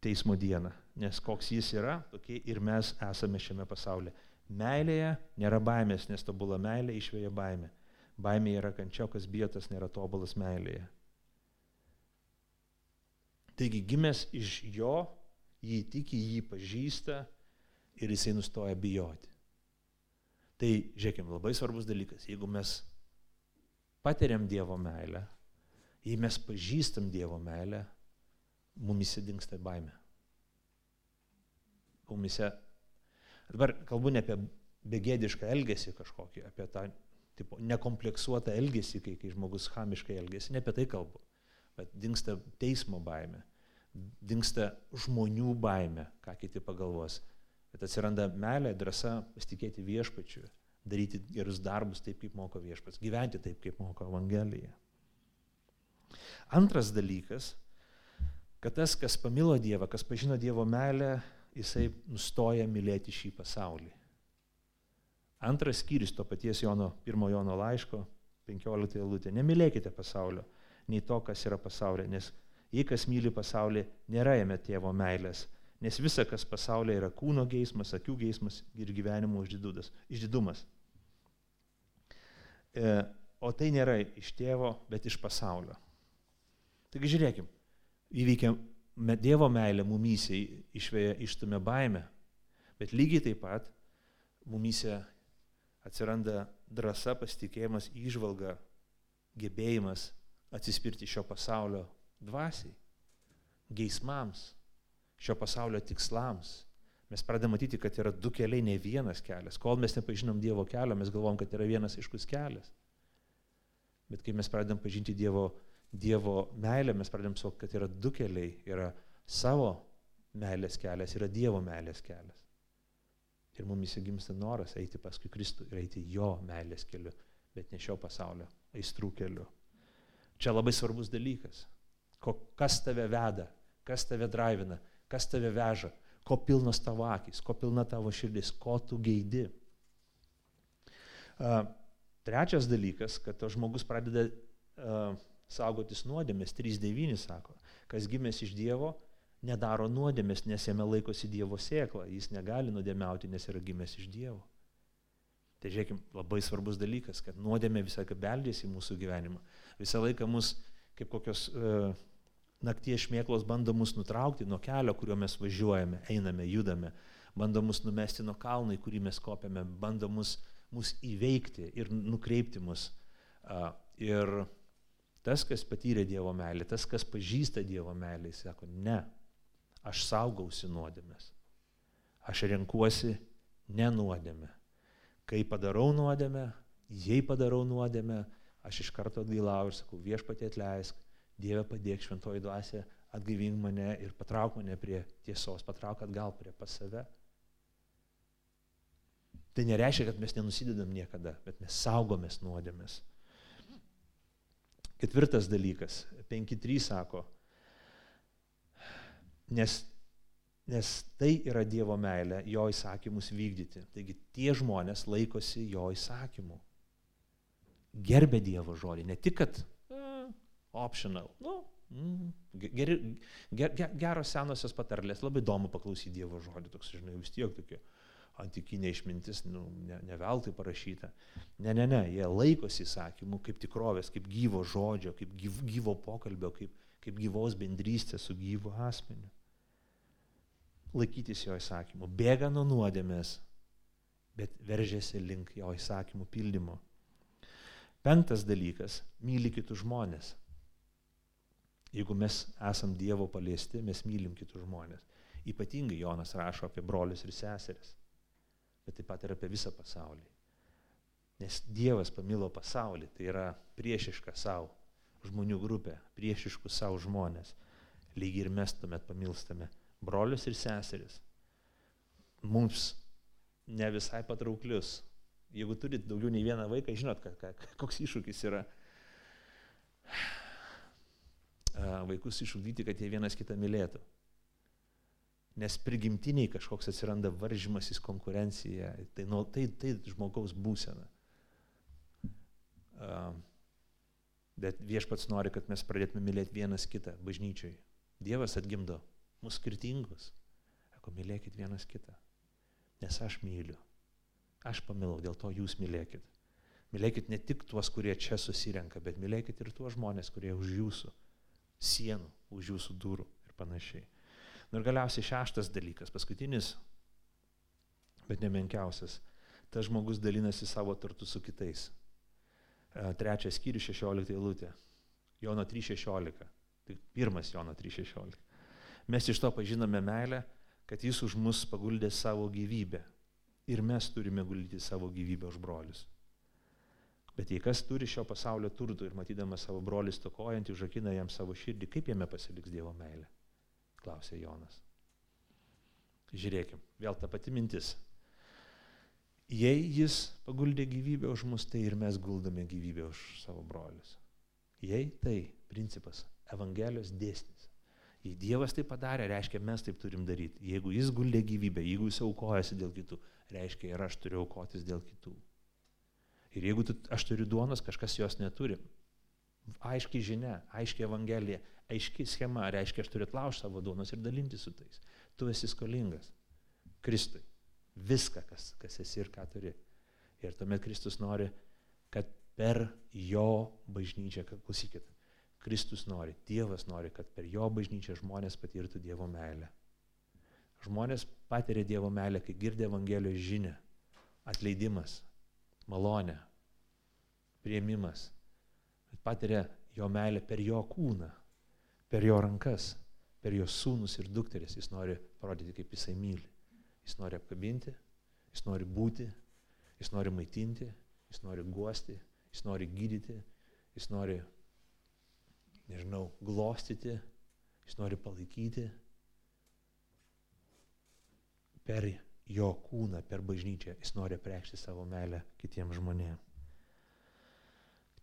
teismo dieną. Nes koks jis yra, tokie ir mes esame šiame pasaulyje. Meilėje nėra baimės, nes tobula meilė išvėja baimę. Baimė yra kančio, kas bijotas nėra tobulas meilėje. Taigi gimęs iš jo, jį tiki, jį pažįsta ir jisai nustoja bijoti. Tai, žiūrėkime, labai svarbus dalykas, jeigu mes patiriam Dievo meilę, jei mes pažįstam Dievo meilę, mumise dinksta baime. Mumise, dabar kalbu ne apie begėdišką elgesį kažkokį, apie tą tipo, nekompleksuotą elgesį, kai, kai žmogus hamiškai elgesi, ne apie tai kalbu, bet dinksta teismo baime, dinksta žmonių baime, ką kiti pagalvos, bet atsiranda melė, drąsa pasitikėti viešpačiu, daryti gerus darbus taip, kaip moko viešpats, gyventi taip, kaip moko Evangelija. Antras dalykas, kad tas, kas pamilo Dievą, kas pažino Dievo meilę, jisai nustoja mylėti šį pasaulį. Antras skyrius to paties Jono, pirmo Jono laiško, 15 eilutė. Nemylėkite pasaulio, nei to, kas yra pasaulyje, nes jei kas myli pasaulį, nėra jame tėvo meilės, nes visa, kas pasaulyje yra kūno geismas, akių geismas ir gyvenimo išdidumas. E, o tai nėra iš tėvo, bet iš pasaulio. Taigi žiūrėkim, įveikia Dievo meilė mumysiai išvėja ištumė baimę, bet lygiai taip pat mumyse atsiranda drąsa, pasitikėjimas, išvalga, gebėjimas atsispirti šio pasaulio dvasiai, geismams, šio pasaulio tikslams. Mes pradedame matyti, kad yra du keliai, ne vienas kelias. Kol mes nepažinom Dievo kelio, mes galvom, kad yra vienas iškus kelias. Bet kai mes pradedam pažinti Dievo, dievo meilę, mes pradedam suvokti, kad yra du keliai. Yra savo meilės kelias, yra Dievo meilės kelias. Ir mums įsigimsta noras eiti paskui Kristų ir eiti jo meilės keliu, bet ne šio pasaulio aistrų keliu. Čia labai svarbus dalykas. Ko, kas tave veda, kas tave drivina, kas tave veža, ko pilnos tavo akis, ko pilna tavo širdis, ko tu geidi. Uh, trečias dalykas, kad to žmogus pradeda uh, saugotis nuodėmės, 3.9 sako, kas gimęs iš Dievo, nedaro nuodėmės, nes jame laikosi Dievo sėkla, jis negali nuodėmiauti, nes yra gimęs iš Dievo. Tai žiūrėkime, labai svarbus dalykas, kad nuodėmė visą laiką beldėsi į mūsų gyvenimą. Visą laiką mus, kaip kokios uh, nakties šmėklos, bando mus nutraukti nuo kelio, kuriuo mes važiuojame, einame, judame, bando mus numesti nuo kalno, į kurį mes kopiame, bando mus, mus įveikti ir nukreipti mus. Uh, ir tas, kas patyrė Dievo meilę, tas, kas pažįsta Dievo meilę, jis sako, ne, aš saugausi nuodėmės. Aš renkuosi nenuodėmę. Kai padarau nuodėmę, jei padarau nuodėmę, aš iš karto atgailauju ir sakau, viešpatė atleisk, Dieve padėk šventoji dvasia, atgaivink mane ir patrauk mane prie tiesos, patrauk atgal prie pas save. Tai nereiškia, kad mes nenusidedam niekada, bet mes saugomės nuodėmės. Ketvirtas dalykas, 5.3 sako, nes, nes tai yra Dievo meilė, jo įsakymus vykdyti. Taigi tie žmonės laikosi jo įsakymų. Gerbė Dievo žodį. Ne tik, kad uh, optional. Nu, mm, geri, ger, ger, geros senosios patarlės. Labai įdomu paklausyti Dievo žodį. Toks, žinai, vis tiek tokia antikinė išmintis, nu, ne, ne veltui parašyta. Ne, ne, ne, jie laikosi įsakymų kaip tikrovės, kaip gyvo žodžio, kaip gyvo, gyvo pokalbio, kaip, kaip gyvos bendrystės su gyvu asmeniu laikytis jo įsakymų, bėga nuo nuodėmės, bet veržiasi link jo įsakymų pildymo. Penktas dalykas - myli kitus žmonės. Jeigu mes esam Dievo paliesti, mes mylim kitus žmonės. Ypatingai Jonas rašo apie brolius ir seseris, bet taip pat ir apie visą pasaulį. Nes Dievas pamilo pasaulį, tai yra priešiška savo žmonių grupė, priešiškų savo žmonės. Lygiai ir mes tuomet pamilstame brolius ir seseris, mums ne visai patrauklius. Jeigu turit daugiau nei vieną vaiką, žinot, ka, ka, koks iššūkis yra vaikus išugdyti, kad jie vienas kitą mylėtų. Nes prigimtiniai kažkoks atsiranda varžymasis konkurencija, tai, nu, tai, tai žmogaus būsena. Bet viešpats nori, kad mes pradėtume mylėti vienas kitą bažnyčiai. Dievas atgimdo mūsų skirtingus. Sako, mylėkit vienas kitą. Nes aš myliu. Aš pamilau, dėl to jūs mylėkit. Mylėkit ne tik tuos, kurie čia susirenka, bet mylėkit ir tuos žmonės, kurie už jūsų sienų, už jūsų durų ir panašiai. Na ir galiausiai šeštas dalykas, paskutinis, bet nemenkiausias. Tas žmogus dalinasi savo turtu su kitais. E, trečias skyrius 16 eilutė. Jono 3.16. Tai pirmas Jono 3.16. Mes iš to pažinome meilę, kad jis už mus paguldė savo gyvybę. ir mes turime guldyti savo gyvybę už brolius. Bet jei kas turi šio pasaulio turtų ir matydamas savo brolį stokojantį, užakina jam savo širdį, kaip jame pasiliks Dievo meilė? Klausė Jonas. Žiūrėkim, vėl ta pati mintis. Jei jis paguldė gyvybę už mus, tai ir mes guldame gyvybę už savo brolius. Jei tai principas, Evangelijos dėsnis. Jei Dievas tai padarė, reiškia, mes taip turim daryti. Jeigu jis guldė gyvybę, jeigu jis aukojasi dėl kitų, reiškia ir aš turiu aukotis dėl kitų. Ir jeigu tu, aš turiu duonos, kažkas jos neturi. Aiškiai žinia, aiškiai evangelija, aiški schema, reiškia, aš turiu atlaužti savo duonos ir dalinti su tais. Tu esi skolingas. Kristui. Viską, kas, kas esi ir ką turi. Ir tuomet Kristus nori, kad per jo bažnyčią, klausykit, Kristus nori, Dievas nori, kad per jo bažnyčią žmonės patirtų Dievo meilę. Žmonės patiria Dievo meilę, kai girdė Evangelijos žinę. Atleidimas, malonė, prieimimas. Patiria jo meilę per jo kūną, per jo rankas, per jo sūnus ir dukteris. Jis nori parodyti, kaip jisai myli. Jis nori apkabinti, jis nori būti, jis nori maitinti, jis nori guosti, jis nori gydyti, jis nori, nežinau, glostyti, jis nori palaikyti. Per jo kūną, per bažnyčią jis nori preikšti savo meilę kitiems žmonėms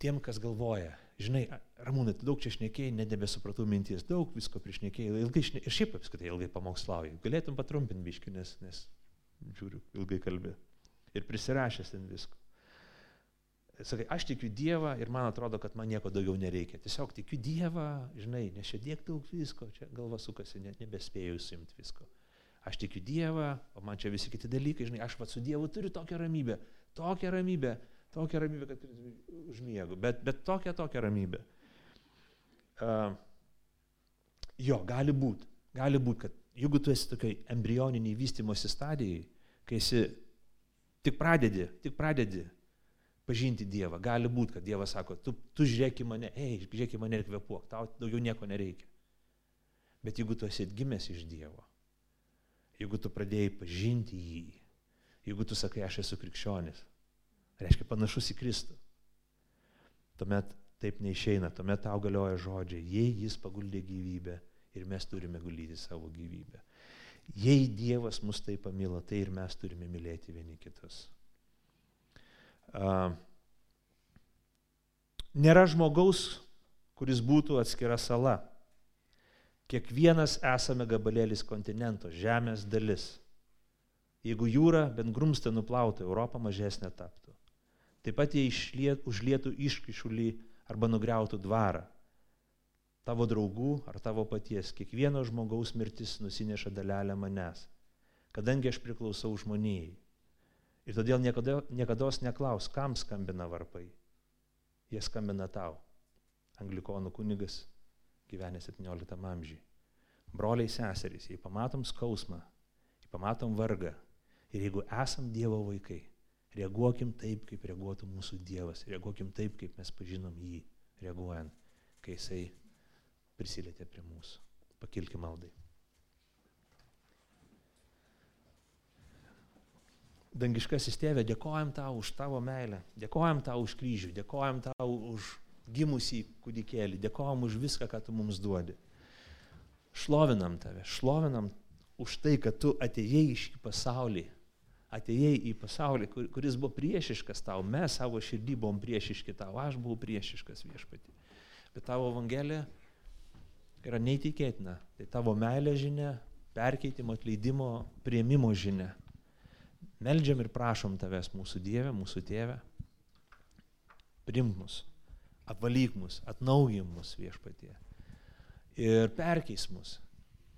tiem, kas galvoja, žinai, Ramūnai, daug čia šnekėjai, nedebesupratau minties, daug visko priešnekėjai, ilgai šnekėjai, ir šiaip apskritai ilgai pamokslauji. Galėtum patrumpinti biški, nes, nes žiūriu, ilgai kalbė. Ir prisirašęs ten visko. Sakai, aš tikiu Dievą ir man atrodo, kad man nieko daugiau nereikia. Tiesiog tikiu Dievą, žinai, nes čia tiek daug visko, čia galva sukasi, net nebespėjau įsimti visko. Aš tikiu Dievą, o man čia visi kiti dalykai, žinai, aš pats su Dievu turiu tokią ramybę, tokią ramybę, Tokia ramybė, kad užmiegu, bet, bet tokia, tokia ramybė. Uh, jo, gali būti, gali būti, kad jeigu tu esi tokiai embrioniniai vystimosi stadijai, kai esi tik pradedi, tik pradedi pažinti Dievą, gali būti, kad Dievas sako, tu, tu žiūrėk į mane, ei, žiūrėk į mane ir kvepuok, tau daugiau nieko nereikia. Bet jeigu tu esi atgimęs iš Dievo, jeigu tu pradėjai pažinti jį, jeigu tu sakai, aš esu krikščionis, reiškia panašus į Kristų. Tuomet taip neišeina, tuomet tau galioja žodžiai, jei jis paguldė gyvybę ir mes turime guldyti savo gyvybę. Jei Dievas mus taip pamilo, tai ir mes turime mylėti vieni kitus. Uh, nėra žmogaus, kuris būtų atskira sala. Kiekvienas esame gabalėlis kontinento, žemės dalis. Jeigu jūra bent grumstą nuplautų, Europą mažesnė taptų. Taip pat jie išliet, užlietų iškišulį arba nugriautų dvarą. Tavo draugų ar tavo paties, kiekvieno žmogaus mirtis nusineša dalelę manęs, kadangi aš priklausau žmonijai. Ir todėl niekada, niekada neklaus, kam skambina varpai. Jie skambina tau. Anglikonų kunigas gyvenęs 17 amžiui. Broliai seserys, jei pamatom skausmą, jei pamatom vargą ir jeigu esam Dievo vaikai, Reaguokim taip, kaip reaguotų mūsų Dievas. Reaguokim taip, kaip mes pažinom jį, reaguojant, kai jisai prisilietė prie mūsų. Pakilkim maldai. Dangiškasis tėvė, dėkojam tau už tavo meilę, dėkojam tau už kryžių, dėkojam tau už gimusį kūdikėlį, dėkojam už viską, ką tu mums duodi. Šlovinam tave, šlovinam už tai, kad tu atėjai į šį pasaulį atėjai į pasaulį, kur, kuris buvo priešiškas tau, mes savo širdį buvom priešiški tau, aš buvau priešiškas viešpatį. Bet tavo evangelija yra neįtikėtina. Tai tavo meilė žinia, perkeitimo, atleidimo, prieimimo žinia. Meldžiam ir prašom tavęs, mūsų Dieve, mūsų Tėve, primk mus, apvalyk mus, atnaujim mus viešpatie. Ir perkeis mus,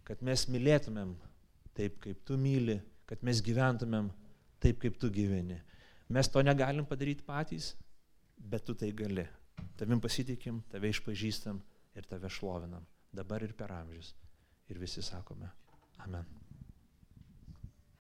kad mes mylėtumėm taip, kaip tu myli, kad mes gyventumėm taip, kaip tu gyveni. Mes to negalim padaryti patys, bet tu tai gali. Tavim pasitikim, tave išpažįstam ir tave šlovinam. Dabar ir per amžius. Ir visi sakome, amen.